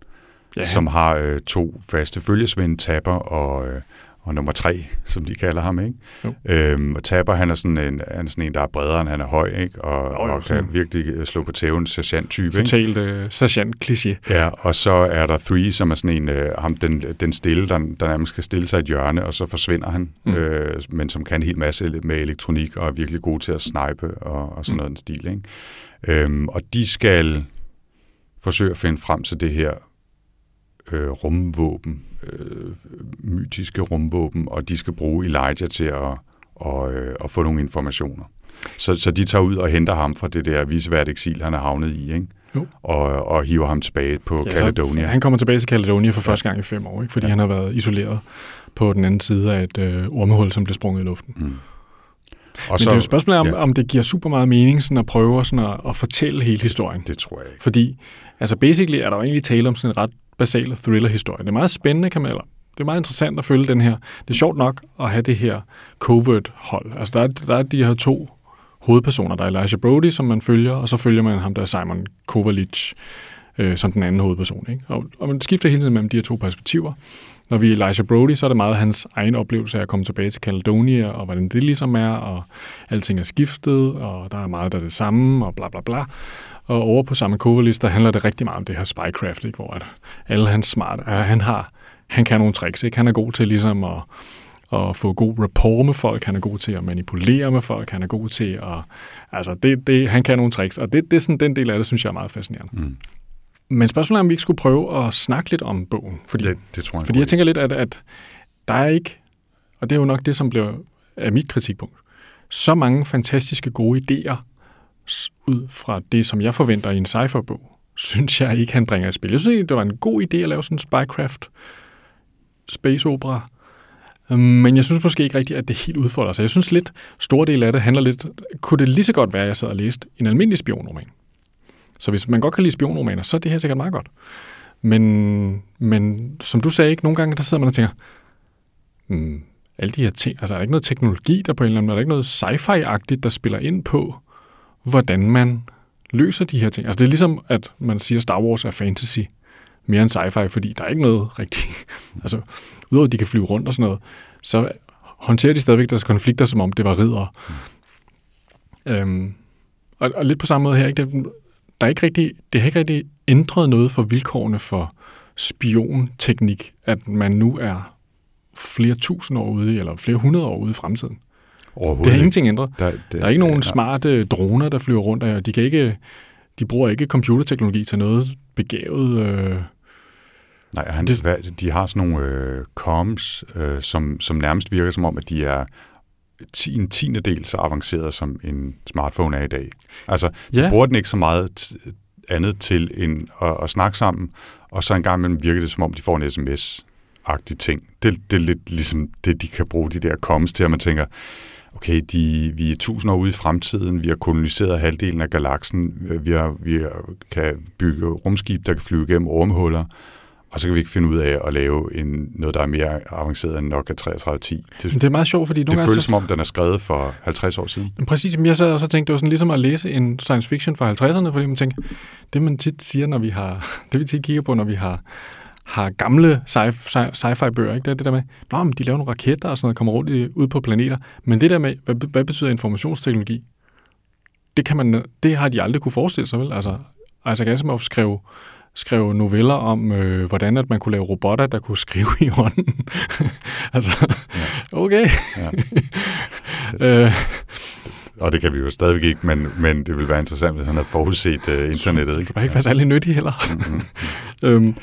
Ja, som har øh, to faste følgesvend, Tapper og, øh, og nummer tre, som de kalder ham. Ikke? Jo. Øhm, og Tapper, han er, sådan en, han er sådan en, der er bredere, end han er høj, ikke? og, Jo, jo, og kan virkelig øh, slå på tæven, sergeant-type. Ikke? totalt øh, sergeant-kliché. Ja, og så er der Three, som er sådan en, øh, ham, den, den stille, der, der nærmest skal stille sig i et hjørne, og så forsvinder han, Mm. øh, men som kan en hel masse med elektronik, og er virkelig god til at snipe og, og sådan Mm. noget en stil. Ikke? Øhm, og de skal forsøge at finde frem til det her øh, rumvåben, øh, mytiske rumvåben, og de skal bruge Elijah til at, og, øh, at få nogle informationer. Så, så de tager ud og henter ham fra det der visevært eksil, han er havnet i, ikke? Jo. Og, og hiver ham tilbage på Ja, ja, så Caledonia. Han kommer tilbage til Caledonia for første gang i fem år, ikke? fordi ja. Ja. han har været isoleret på den anden side af et øh, ormehul, som blev sprunget i luften. Mm. Og Men det er jo et spørgsmål om, ja. ja. om det giver super meget mening sådan at prøve sådan at, at fortælle hele historien. Det tror jeg ikke. Fordi, altså basically er der jo egentlig tale om sådan en ret basal thriller-historie. Det er meget spændende, kan man, eller det er meget interessant at følge den her. Det er sjovt nok at have det her covert-hold. Altså der er, der er de her to hovedpersoner. Der er Elijah Brody, som man følger, og så følger man ham, der er Simon Kovalic, øh, som den anden hovedperson. Ikke? Og, og man skifter hele tiden mellem de her to perspektiver. Når vi er Elijah Brody, så er det meget hans egen oplevelse af at komme tilbage til Caledonia, og hvordan det ligesom er, og alting er skiftet, og der er meget, der er det samme, og bla bla bla. Og over på Simon Kovalic, der handler det rigtig meget om det her spycraft, ikke? hvor at alle hans smart, øh, han har, han kan nogle tricks, ikke? Han er god til ligesom at, at få god rapport med folk, han er god til at manipulere med folk, han er god til at, altså det, det, han kan nogle tricks, og det, det er sådan den del af det, synes jeg er meget fascinerende. Mm. Men spørgsmålet er, om vi ikke skulle prøve at snakke lidt om bogen, fordi Det, det tror jeg. fordi jeg tænker lidt, at, at der er ikke, og det er jo nok det, som blev af mit kritikpunkt, så mange fantastiske gode idéer ud fra det, som jeg forventer i en sci-fi-bog, (laughs) synes jeg ikke, han bringer i spil. Jeg synes det var en god idé at lave sådan en spycraft space opera, øhm, men jeg synes måske ikke rigtigt, at det helt udfolder sig. Jeg synes lidt, store del af det handler lidt, kunne det lige så godt være, at jeg sad og læste en almindelig spionroman. Så hvis man godt kan lide spionromaner, så er det her sikkert meget godt. Men, men som du sagde, ikke, nogle gange der sidder man og tænker, hmm, alle de her ting, altså er der ikke noget teknologi, der på en eller anden måde, er der ikke noget sci-fi-agtigt, der spiller ind på, hvordan man løser de her ting. Altså det er ligesom, at man siger, at Star Wars er fantasy mere end sci-fi, fordi der er ikke noget rigtigt. (laughs) altså, udover at de kan flyve rundt og sådan noget, så håndterer de stadigvæk deres konflikter, som om det var ridder. Mm. Øhm, og, og lidt på samme måde her, ikke? Det, der er ikke rigtig, det har ikke rigtig ændret noget for vilkårene for spionteknik, at man nu er flere tusind år ude, i- eller flere hundrede år ude i fremtiden. Overhovedet Det har ingenting ændret. Der, det, Der er ikke nogen nej. smarte droner, der flyver rundt og de kan ikke, de bruger ikke computerteknologi til noget begavet. Øh, Nej, han, Det- hvad, de har sådan nogle øh, comms, øh, som, som nærmest virker som om, at de er ti, en tiende del så avanceret, som en smartphone er i dag. Altså, de Ja. bruger den ikke så meget andet til end at, at snakke sammen, og så en gang imellem virker det som om, de får en sms-agtig ting. Det, det er lidt ligesom det, de kan bruge de der comms til, at man tænker, okay, de, vi er tusind år ude i fremtiden, vi har koloniseret halvdelen af galaksen, vi, har, vi har, kan bygge rumskib, der kan flyve gennem ormehuller, og så kan vi ikke finde ud af at lave en, noget, der er mere avanceret end Nokia 3310. Det, det er meget sjovt, fordi nogle det føles så... som om, den er skrevet for 50 år siden. Præcis, som jeg sad og så tænkte, det var sådan ligesom at læse en science fiction fra 50'erne, fordi man tænker, det man tit siger, når vi har, (laughs) det vi tit kigger på, når vi har har gamle sci-fi bøger, ikke? Det er det der med, Nå, men de laver nogle raketter og sådan noget, kommer rundt i, ud på planeter. Men det der med, hvad, hvad betyder informationsteknologi? Det, kan man, det har de aldrig kunne forestille sig, vel? Altså, Isaac Asimov skrev, skrev noveller om, øh, hvordan at man kunne lave robotter, der kunne (laughs) skrive i hånden. (laughs) altså, ja. okay. Ja. (laughs) øh, og det kan vi jo stadigvæk ikke, men, men det ville være interessant, hvis han havde forudset uh, internettet. Ikke? Det var ikke være særlig nyttig heller. Mm-hmm. øhm,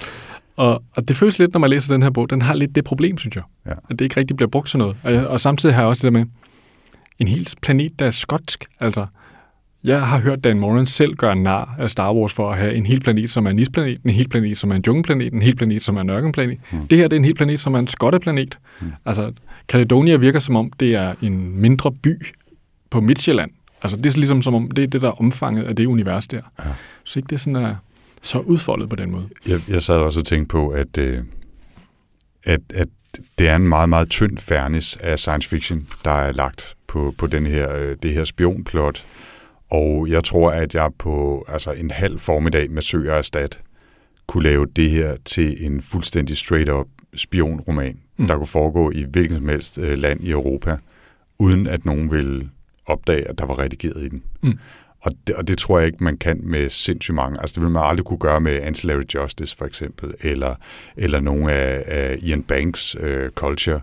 og, og det føles lidt, når man læser den her bog, den har lidt det problem, synes jeg. Ja. At det ikke rigtig bliver brugt til noget. Og, og samtidig har jeg også det der med, en hel planet, der er skotsk. Altså, jeg har hørt Dan Moran selv gøre nar af Star Wars for at have en hel planet, som er en isplanet, en hel planet, som er en djungelplanet, en hel planet, som er en ørkenplanet. Mm. Det her det er en hel planet, som er en skotteplanet. Mm. Altså, Caledonia virker som om, det er en mindre by på Midtjylland. Altså, det er ligesom som om, det er det, der er omfanget af det univers der. Ja. Så ikke det er sådan, at så udfoldet på den måde. Jeg, jeg sad også og tænkte på, at, øh, at, at det er en meget, meget tynd færnes af science fiction, der er lagt på, på den her, øh, det her spionplot. Og jeg tror, at jeg på altså en halv formiddag med Søger og Stat kunne lave det her til en fuldstændig straight-up spionroman, mm. der kunne foregå i hvilket som helst øh, land i Europa, uden at nogen ville opdage, at der var redigeret i den. Mm. Og det, og det tror jeg ikke, man kan med sindssygt mange. Altså det vil man aldrig kunne gøre med Ancillary Justice for eksempel, eller, eller nogle af, af Ian Banks uh, culture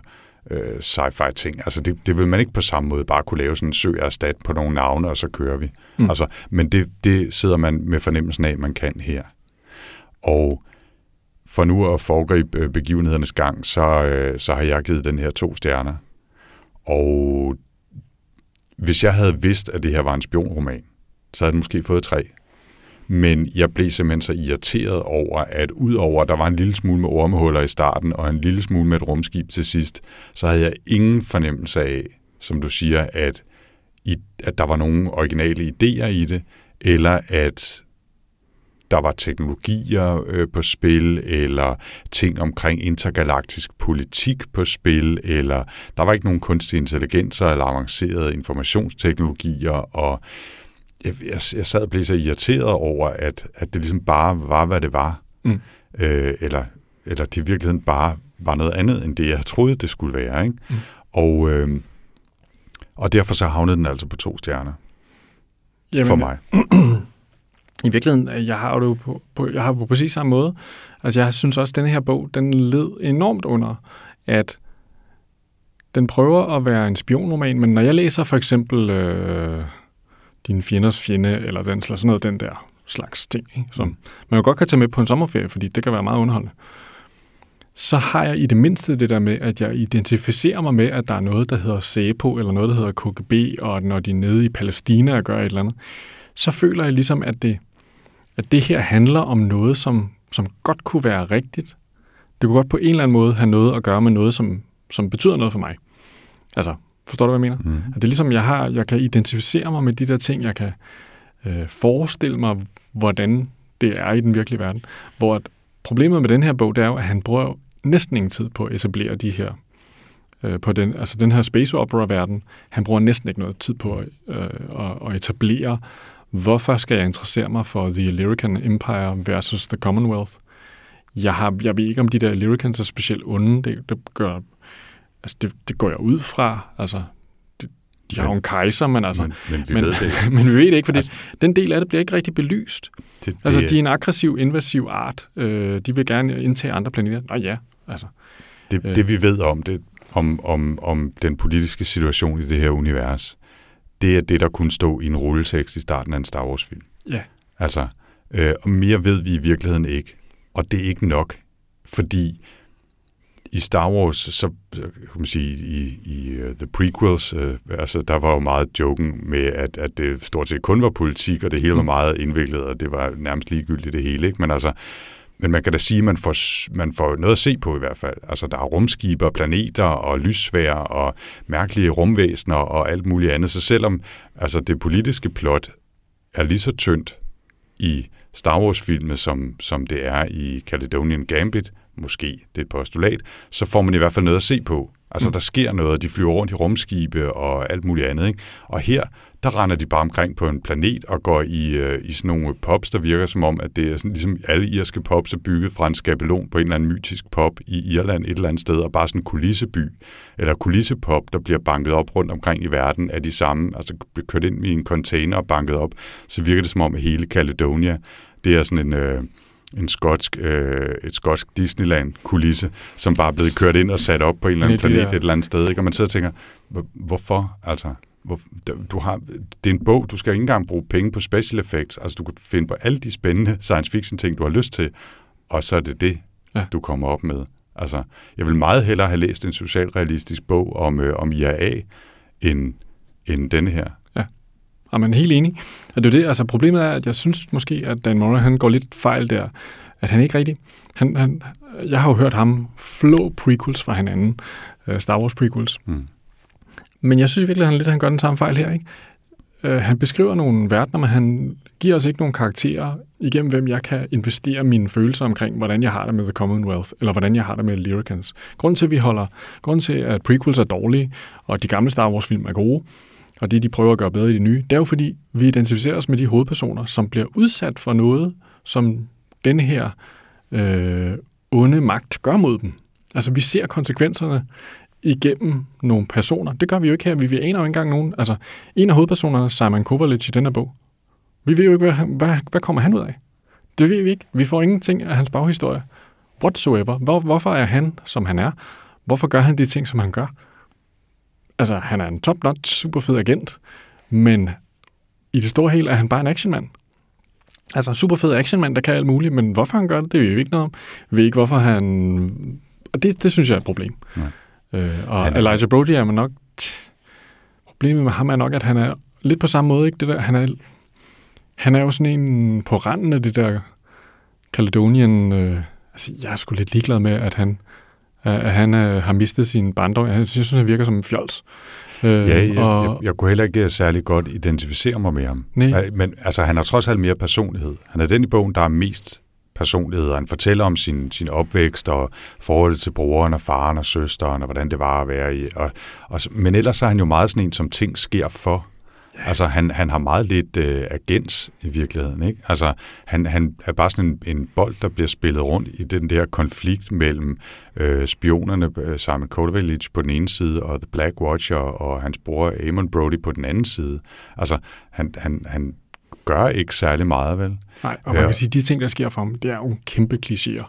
uh, sci-fi ting. Altså det, det vil man ikke på samme måde bare kunne lave sådan en søg erstat på nogle navne, og så kører vi. Mm. Altså, men det, det sidder man med fornemmelsen af, man kan her. Og for nu at foregribe øh, begivenhedernes gang, så, uh, så har jeg givet den her to stjerner. Og hvis jeg havde vidst, at det her var en spionroman, så havde den måske fået tre. Men jeg blev simpelthen så irriteret over, at udover at der var en lille smule med ormehuller i starten, og en lille smule med et rumskib til sidst, så havde jeg ingen fornemmelse af, som du siger, at, i, at der var nogle originale idéer i det, eller at der var teknologier øh, på spil, eller ting omkring intergalaktisk politik på spil, eller der var ikke nogen kunstig intelligenser eller avancerede informationsteknologier, og jeg, jeg, jeg sad og blev så irriteret over, at, at det ligesom bare var, hvad det var. Mm. Øh, eller, eller det i virkeligheden bare var noget andet, end det, jeg troede, det skulle være. Ikke? Mm. Og, øh, og derfor så havnede den altså på to stjerner. Jamen, for mig. (clears throat) I virkeligheden, jeg har det på, på, jeg har på præcis samme måde. Altså jeg synes også, at denne her bog, den led enormt under, at den prøver at være en spionroman, men når jeg læser for eksempel... Øh, din fjenders fjende, eller den slags, sådan noget, den der slags ting, ikke? som mm. man jo godt kan tage med på en sommerferie, fordi det kan være meget underholdende. Så har jeg i det mindste det der med, at jeg identificerer mig med, at der er noget, der hedder SEPO, eller noget, der hedder KGB, og når de er nede i Palæstina og gør et eller andet, så føler jeg ligesom, at det, at det her handler om noget, som, som godt kunne være rigtigt. Det kunne godt på en eller anden måde have noget at gøre med noget, som, som betyder noget for mig. Altså, Forstår du, hvad jeg mener? Mm. At det er ligesom, jeg, har, jeg kan identificere mig med de der ting, jeg kan øh, forestille mig, hvordan det er i den virkelige verden. Hvor at problemet med den her bog, det er jo, at han bruger næsten ingen tid på at etablere de her øh, på den, altså den her space opera-verden. Han bruger næsten ikke noget tid på øh, at, at etablere, hvorfor skal jeg interessere mig for The Illyrican Empire versus The Commonwealth. Jeg, har, jeg ved ikke, om de der Illyricans er specielt onde. Det, det gør Altså, det, det går jeg ud fra. Altså, det, de har jo en kejser, men altså... Men, men vi men, ved det ikke. (laughs) men vi ved det ikke, fordi altså, den del af det bliver ikke rigtig belyst. Det, det, altså, de er en aggressiv, invasiv art. Øh, de vil gerne indtage andre planeter. Nå ja, altså... Det, øh, det vi ved om det, om, om, om den politiske situation i det her univers, det er det, der kunne stå i en rulletekst i starten af en Star Wars-film. Ja. Altså, øh, og mere ved vi i virkeligheden ikke. Og det er ikke nok, fordi i Star Wars, så kan man sige, i, i uh, The Prequels, uh, altså der var jo meget joken med, at, at det stort set kun var politik, og det hele var mm. meget indviklet, og det var nærmest ligegyldigt det hele, ikke? Men altså, men man kan da sige, at man får, man får noget at se på i hvert fald. Altså, der er rumskiber, planeter og lyssvær og mærkelige rumvæsener og alt muligt andet. Så selvom altså, det politiske plot er lige så tyndt i Star Wars-filmet, som, som det er i Caledonian Gambit, måske det er et postulat, så får man i hvert fald noget at se på. Altså, mm. der sker noget, de flyver rundt i rumskibe og alt muligt andet. Ikke? Og her, der render de bare omkring på en planet og går i, øh, i sådan nogle pops, der virker som om, at det er sådan, ligesom alle irske pops er bygget fra en skabelon på en eller anden mytisk pop i Irland et eller andet sted, og bare sådan en kulisseby, eller kulissepop, der bliver banket op rundt omkring i verden af de samme, altså kørt ind i en container og banket op, så virker det som om, at hele Caledonia, det er sådan en... Øh, en skotsk, øh, et skotsk Disneyland-kulisse, som bare er blevet kørt ind og sat op på en eller anden planet et eller andet sted. Ikke? Og man sidder og tænker, hvorfor? Altså, hvor, du har, det er en bog, du skal ikke engang bruge penge på special effects. Altså, du kan finde på alle de spændende science fiction ting, du har lyst til, og så er det det, ja. du kommer op med. Altså, jeg vil meget hellere have læst en socialrealistisk bog om, øh, om IAA, end, end denne her. Og man er helt enig. Og det er det, altså problemet er, at jeg synes måske, at Dan Moore, han går lidt fejl der. At han ikke rigtig... Han, han, jeg har jo hørt ham flå prequels fra hinanden. Uh, Star Wars prequels. Mm. Men jeg synes virkelig, at han lidt han gør den samme fejl her. Ikke? Uh, han beskriver nogle verdener, men han giver os ikke nogle karakterer igennem, hvem jeg kan investere mine følelser omkring, hvordan jeg har det med The Commonwealth, eller hvordan jeg har det med Lyricans. Grunden til, at vi holder, grunden til, at prequels er dårlige, og de gamle Star Wars-film er gode, og det de prøver at gøre bedre i det nye, det er jo fordi, vi identificerer os med de hovedpersoner, som bliver udsat for noget, som den her øh, onde magt gør mod dem. Altså, vi ser konsekvenserne igennem nogle personer. Det gør vi jo ikke her. Vi, vi aner jo ikke engang nogen. Altså, en af hovedpersonerne, Simon Kovalic i denne bog, vi ved jo ikke, hvad, hvad, hvad kommer han ud af? Det ved vi ikke. Vi får ingenting af hans baghistorie. Whatsoever. Hvor, hvorfor er han, som han er? Hvorfor gør han de ting, som han gør? Altså, han er en top-notch, super fed agent, men i det store hele er han bare en actionmand. Altså, super fed actionmand, der kan alt muligt, men hvorfor han gør det, det ved vi ikke noget om. Vi ved ikke, hvorfor han... Og det, det synes jeg er et problem. Nej. Øh, og han er... Elijah Brody er man nok... Problemet med ham er nok, at han er lidt på samme måde, ikke? Det der, han, er, han er jo sådan en på randen af det der Caledonian... Øh, altså, jeg er sgu lidt ligeglad med, at han at han øh, har mistet sin barndom. Jeg synes, han virker som en fjols. Øh, ja, jeg, og... jeg, jeg kunne heller ikke særlig godt identificere mig med ham. Nej. Men altså, han har trods alt mere personlighed. Han er den i bogen, der er mest personlighed. Han fortæller om sin, sin opvækst og forholdet til broren og faren og søsteren og hvordan det var at være i. Og, og, men ellers er han jo meget sådan en, som ting sker for. Altså, han, han har meget lidt øh, agens i virkeligheden, ikke? Altså, han, han er bare sådan en, en bold, der bliver spillet rundt i den der konflikt mellem øh, spionerne, øh, Simon Kotovic på den ene side, og The Black Watcher og hans bror Amon Brody på den anden side. Altså, han, han, han gør ikke særlig meget, vel? Nej, og man kan sige, at de ting, der sker for ham, det er jo kæmpe klichéer.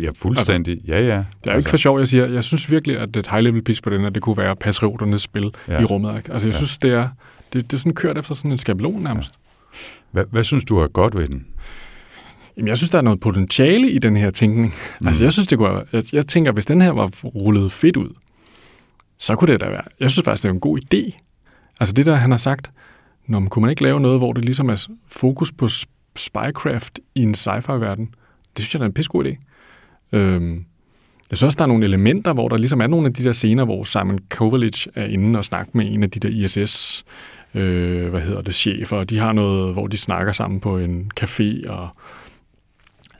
Ja, fuldstændig. Altså, ja, ja. Det er altså. ikke for sjov, jeg siger. Jeg synes virkelig, at et high-level pitch på den her, det kunne være patrioternes spil ja. i rummet. Ikke? Altså, jeg ja. synes, det er det, det er sådan kørt efter sådan en skabelon nærmest. Ja. Hvad, hvad synes du er godt ved den? Jamen, jeg synes, der er noget potentiale i den her tænkning. Mm. Altså, jeg synes, det kunne, jeg, jeg tænker, hvis den her var rullet fedt ud, så kunne det da være. Jeg synes faktisk, det er en god idé. Altså det der, han har sagt, når man kunne man ikke lave noget, hvor det ligesom er fokus på spycraft i en sci-fi-verden, det synes jeg, der er en pissegod idé. Øhm, jeg synes også, der er nogle elementer, hvor der ligesom er nogle af de der scener, hvor Simon Kovalic er inde og snakker med en af de der ISS øh, hvad hedder det, chefer, og de har noget, hvor de snakker sammen på en café, og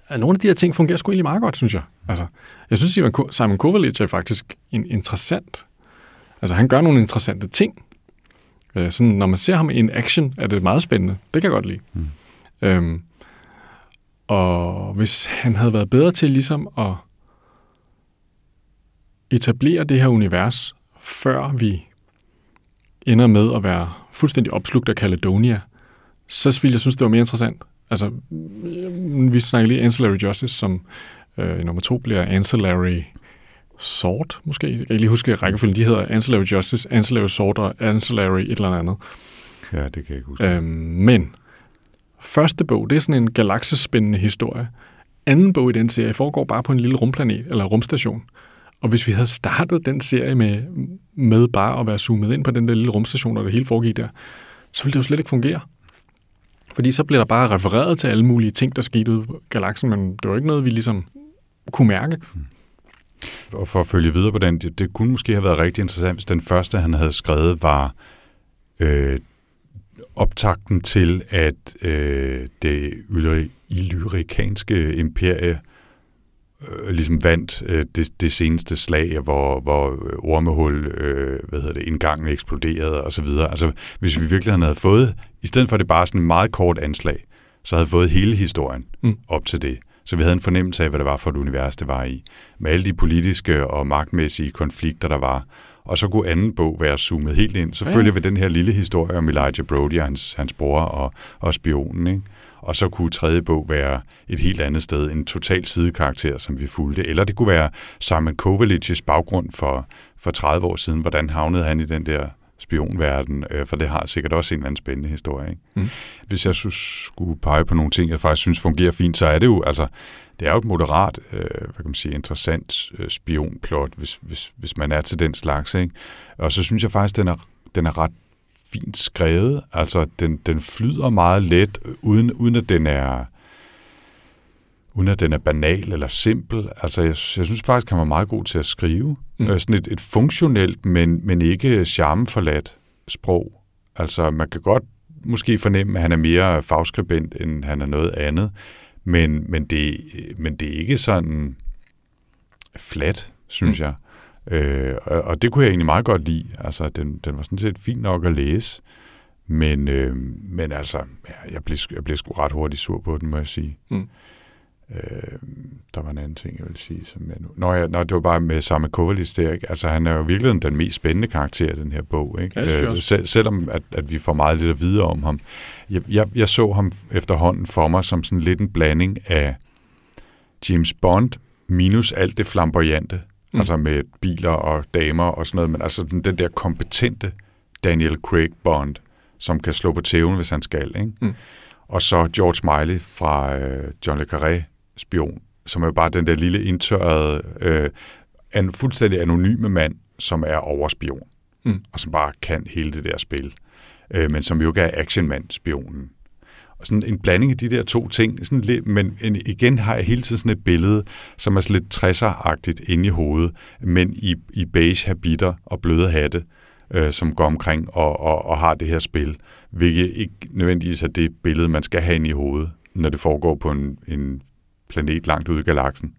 at nogle af de her ting fungerer sgu egentlig meget godt, synes jeg. Altså, jeg synes, Simon, Simon Kovalic er faktisk en interessant, altså han gør nogle interessante ting. Øh, sådan, når man ser ham i en action, er det meget spændende. Det kan jeg godt lide. Mm. Øhm, og hvis han havde været bedre til ligesom at etablere det her univers, før vi ender med at være fuldstændig opslugt af Caledonia, så ville jeg synes, det var mere interessant. Altså, vi snakker lige Ancillary Justice, som øh, nummer to bliver Ancillary Sword, måske. Jeg kan lige huske rækkefølgen. De hedder Ancillary Justice, Ancillary Sword og Ancillary et eller andet. Ja, det kan jeg ikke huske. Øhm, men første bog, det er sådan en galaksespændende historie. Anden bog i den serie foregår bare på en lille rumplanet, eller rumstation. Og hvis vi havde startet den serie med, med bare at være zoomet ind på den der lille rumstation, og det hele foregik der, så ville det jo slet ikke fungere. Fordi så blev der bare refereret til alle mulige ting, der skete ude på galaksen, men det var ikke noget, vi ligesom kunne mærke. Mm. Og for at følge videre på den, det, det kunne måske have været rigtig interessant, hvis den første, han havde skrevet, var øh, optakten til, at øh, det illyrikanske imperie øh, ligesom vandt øh, det, det seneste slag, hvor, hvor ormehul, øh, hvad hedder det, indgangen eksploderede og så videre. Altså, hvis vi virkelig havde fået, i stedet for det bare sådan en meget kort anslag, så havde fået hele historien mm. op til det. Så vi havde en fornemmelse af, hvad det var for et univers, det var i. Med alle de politiske og magtmæssige konflikter, der var. Og så kunne anden bog være zoomet helt ind. Så følger ja. vi den her lille historie om Elijah Brody og hans, hans bror og, og spionen. Ikke? Og så kunne tredje bog være et helt andet sted, en total sidekarakter, som vi fulgte. Eller det kunne være Simon Kovalic's baggrund for, for 30 år siden. Hvordan havnede han i den der spionverden, øh, for det har sikkert også en eller anden spændende historie. Ikke? Mm. Hvis jeg skulle pege på nogle ting, jeg faktisk synes fungerer fint, så er det jo, altså, det er jo et moderat, øh, hvad kan man sige, interessant øh, spionplot, hvis, hvis, hvis man er til den slags. Ikke? Og så synes jeg faktisk, den er, den er ret fint skrevet. Altså, den, den flyder meget let, uden, uden at den er uden at den er banal eller simpel. Altså, jeg, jeg synes faktisk, han var meget god til at skrive. Mm. Øh, sådan et, et funktionelt, men, men ikke charmeforladt sprog. Altså, man kan godt måske fornemme, at han er mere fagskribent, end han er noget andet. Men, men, det, men det er ikke sådan flat, synes mm. jeg. Øh, og, og det kunne jeg egentlig meget godt lide. Altså, den, den var sådan set fint nok at læse. Men, øh, men altså, ja, jeg, blev, jeg blev sgu ret hurtigt sur på den, må jeg sige. Mm. Øh, der var en anden ting, jeg vil sige. Som jeg nu... Nå, ja, nå, det var bare med Samme Kovalis der. Ikke? Altså, han er jo virkelig den mest spændende karakter i den her bog. Ikke? Ja, øh, sel- selvom at, at vi får meget lidt at vide om ham. Jeg, jeg, jeg så ham efterhånden for mig som sådan lidt en blanding af James Bond minus alt det flamboyante. Mm. Altså med biler og damer og sådan noget. Men altså den, den der kompetente Daniel Craig Bond, som kan slå på tæven, hvis han skal. Ikke? Mm. Og så George Miley fra øh, John le Carré, spion, som er bare den der lille indtørrede, øh, en fuldstændig anonyme mand, som er overspion, mm. og som bare kan hele det der spil, øh, men som jo ikke er actionmand, spionen. Og sådan en blanding af de der to ting, sådan lidt, men igen har jeg hele tiden sådan et billede, som er sådan lidt 60'er-agtigt inde i hovedet, men i, i beige habiter og bløde hatte, øh, som går omkring og, og, og har det her spil, hvilket ikke nødvendigvis er det billede, man skal have inde i hovedet, når det foregår på en, en planet langt ude i galaksen.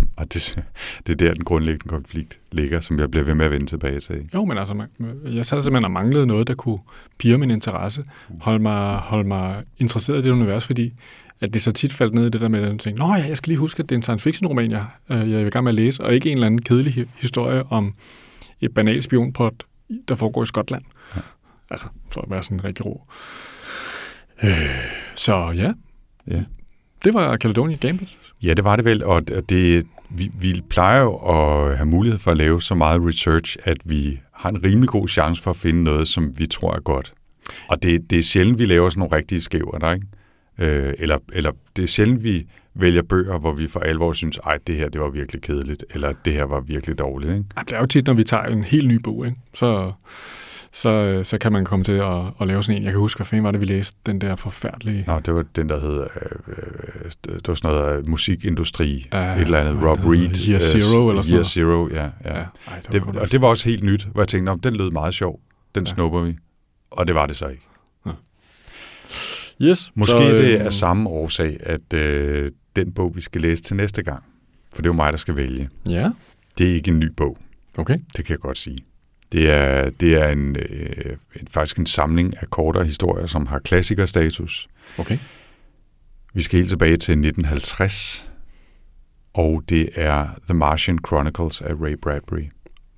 Mm. (laughs) Og det, det er der, den grundlæggende konflikt ligger, som jeg bliver ved med at vende tilbage til. Jo, men altså, jeg sad simpelthen og manglede noget, der kunne pire min interesse, holde mig, holde mig interesseret i det univers, fordi at det så tit faldt ned i det der med, at jeg tænkte, Nå ja, jeg skal lige huske, at det er en science fiction roman, jeg, øh, jeg er i gang med at læse, og ikke en eller anden kedelig historie om et banalt spionplot, der foregår i Skotland. Ja. Altså, for at være sådan rigtig ro. Øh, så ja, ja. Det var Caledonia Gambit. Ja, det var det vel, og det, vi, vi plejer jo at have mulighed for at lave så meget research, at vi har en rimelig god chance for at finde noget, som vi tror er godt. Og det, det er sjældent, vi laver sådan nogle rigtige skæver, der, ikke? Øh, eller, eller det er sjældent, vi vælger bøger, hvor vi for alvor synes, ej, det her det var virkelig kedeligt, eller det her var virkelig dårligt. Ikke? Ja, det er jo tit, når vi tager en helt ny bog, ikke? så så, så kan man komme til at, at lave sådan en. Jeg kan huske, hvad fanden var det, vi læste, den der forfærdelige... Nå, det var den, der hed... Øh, øh det var sådan noget musikindustri, uh, et eller andet, Rob Reed. Year Zero, eller sådan Year Zero, ja. ja. ja ej, det det, og det var også helt nyt, hvor jeg tænkte, om den lød meget sjov. Den ja. snupper vi. Og det var det så ikke. Ja. Yes. Måske så, øh, det er samme årsag, at øh, den bog, vi skal læse til næste gang, for det er jo mig, der skal vælge. Ja. Det er ikke en ny bog. Okay. Det kan jeg godt sige. Det er, det er en, øh, faktisk en samling af kortere historier, som har klassikerstatus. Okay. Vi skal helt tilbage til 1950, og det er The Martian Chronicles af Ray Bradbury.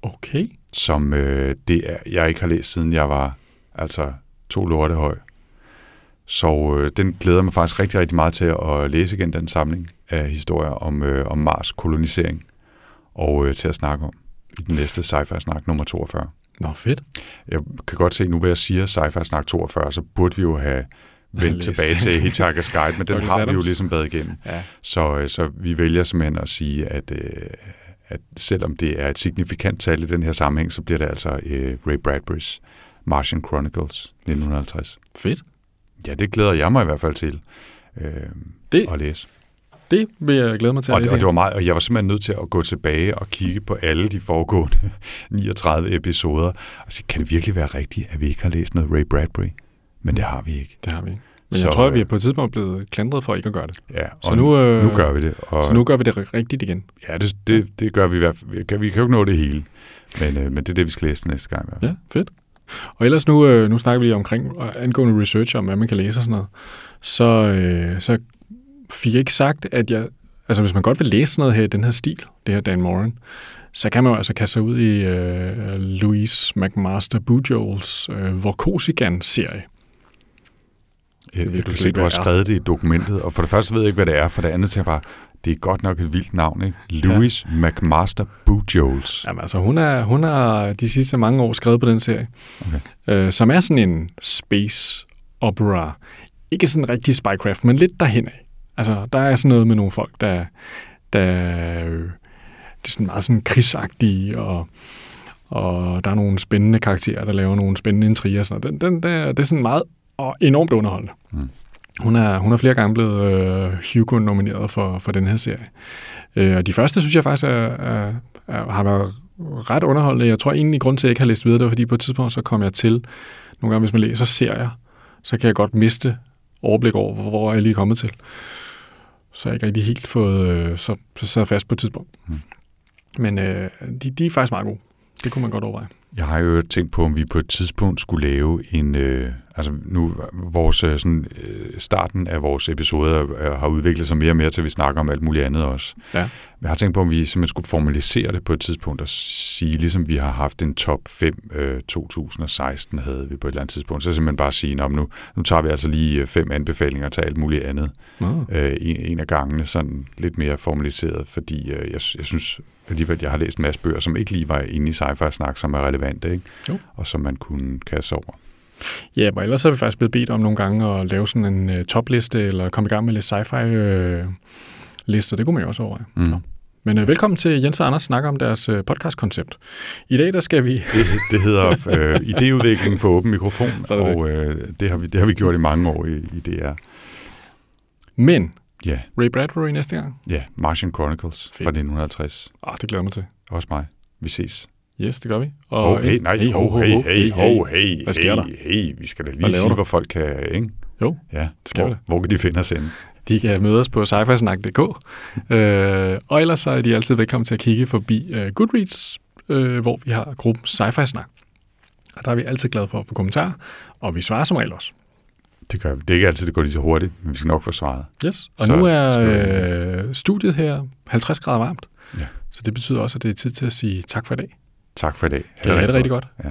Okay. Som øh, det er, jeg ikke har læst, siden jeg var altså to lorte høj. Så øh, den glæder mig faktisk rigtig, rigtig meget til at læse igen, den samling af historier om, øh, om Mars kolonisering, og øh, til at snakke om i den næste sci-fi-snak nummer 42. Nå, fedt. Jeg kan godt se, nu hvad jeg siger sci-fi-snak 42, så burde vi jo have vendt tilbage til Hitchhiker's Guide, men (laughs) den har vi jo ligesom været igennem. Ja. Så, øh, så vi vælger simpelthen at sige, at, øh, at selvom det er et signifikant tal i den her sammenhæng, så bliver det altså uh, Ray Bradburys Martian Chronicles 1950. Fedt. Ja, det glæder jeg mig i hvert fald til uh, det, at læse. Det vil jeg glæde mig til og det, og det var meget, og jeg var simpelthen nødt til at gå tilbage og kigge på alle de foregående (laughs) 39 episoder og sige, kan det virkelig være rigtigt, at vi ikke har læst noget Ray Bradbury? Men det har vi ikke. Det har vi ikke. Men Så, jeg tror, at vi er øh, på et tidspunkt blevet klandret for ikke at gøre det. Ja, Så og nu, øh, nu gør vi det. Og, Så nu gør vi det rigtigt igen. Ja, det, det, det gør vi i hvert fald. Vi kan, vi kan jo ikke nå det hele, men, øh, men det er det, vi skal læse næste gang. Ja, fedt. Og ellers nu, øh, nu snakker vi lige omkring øh, angående research om, hvad man kan læse og sådan noget. Så, øh, så fik jeg ikke sagt, at jeg... Altså, hvis man godt vil læse noget her i den her stil, det her Dan Moran, så kan man jo altså kaste sig ud i øh, Louise McMaster Bujols øh, Vorkosigan-serie. Jeg, jeg kan se, du har skrevet det i dokumentet, og for det første ved jeg ikke, hvad det er, for det andet så jeg bare, det er godt nok et vildt navn, ikke? Louis ja. McMaster Bujols. Jamen altså, hun, er, hun har de sidste mange år skrevet på den serie, Okay. øh, som er sådan en space opera. Ikke sådan rigtig spycraft, men lidt derhen af. Altså, der er sådan noget med nogle folk, der, der øh, det er sådan meget sådan krigsagtige, og, og der er nogle spændende karakterer, der laver nogle spændende intriger. Sådan noget. Den, den, der, det er sådan meget og enormt underholdende. Mm. Hun er, hun er flere gange blevet øh, Hugo-nomineret for, for den her serie. Øh, og de første, synes jeg faktisk, er, er, er, har været ret underholdende. Jeg tror egentlig, grund til, at jeg ikke har læst videre, det var, fordi på et tidspunkt, så kom jeg til, nogle gange, hvis man læser serier, så kan jeg godt miste overblik over, hvor, hvor jeg lige er kommet til. Så har jeg ikke rigtig helt fået, øh, så, så sad fast på et tidspunkt. Mm. Men øh, de, de er faktisk meget gode. Det kunne man godt overveje. Jeg har jo tænkt på, om vi på et tidspunkt skulle lave en... Øh, altså nu, vores, øh, sådan, øh, starten af vores episoder øh, har udviklet sig mere og mere til, at vi snakker om alt muligt andet også. Ja. Jeg har tænkt på, om vi simpelthen skulle formalisere det på et tidspunkt og sige, ligesom vi har haft en top 5 øh, 2016 havde vi på et eller andet tidspunkt, så simpelthen bare sige, "Nå, men nu, nu tager vi altså lige øh, fem anbefalinger til alt muligt andet Nå. øh, en, en af gangene, sådan lidt mere formaliseret, fordi øh, jeg, jeg synes alligevel, jeg har læst en masse bøger, som ikke lige var inde i sci-fi-snak, som er relevante, ikke? Jo. og som man kunne kaste sig over. Ja, og ellers har vi faktisk blevet bedt om nogle gange at lave sådan en uh, topliste, eller komme i gang med lidt sci-fi uh, lister. Det kunne man jo også overveje. Mm. Men uh, velkommen til Jens og Anders snakker om deres uh, podcast-koncept. I dag der skal vi... Det, det hedder øh, idéudvikling for åben mikrofon, (laughs) er det og øh, det, har vi, det har vi gjort i mange år i, i DR. Men Ja, Ray Bradbury næste gang. ja, Martian Chronicles fra Fedt. 1950. Ah, det glæder mig til. Også mig. Vi ses. Yes, det gør vi. Og oh, hey, nej, hey, ho, ho, hey, ho, hey, oh, hey, Hvad sker hey, der? hey, vi skal da lige sige, du? hvor folk kan, ikke? Jo, Ja, skal vi hvor, da. hvor kan de finde os henne? de kan møde os på sci-fi-snak.dk. øh, og ellers så er de altid velkommen til at kigge forbi uh, Goodreads, øh, hvor vi har gruppen Sci-fi-snak. Og der er vi altid glade for at få kommentarer, og vi svarer som regel også. Det, gør vi. det er ikke altid, det går lige så hurtigt, men vi skal nok få svaret. Yes. Og Så nu skal er øh, studiet her 50 grader varmt. Ja. Så det betyder også, at det er tid til at sige tak for i dag. Tak for i dag. Kan I have det rigtig godt. Ja.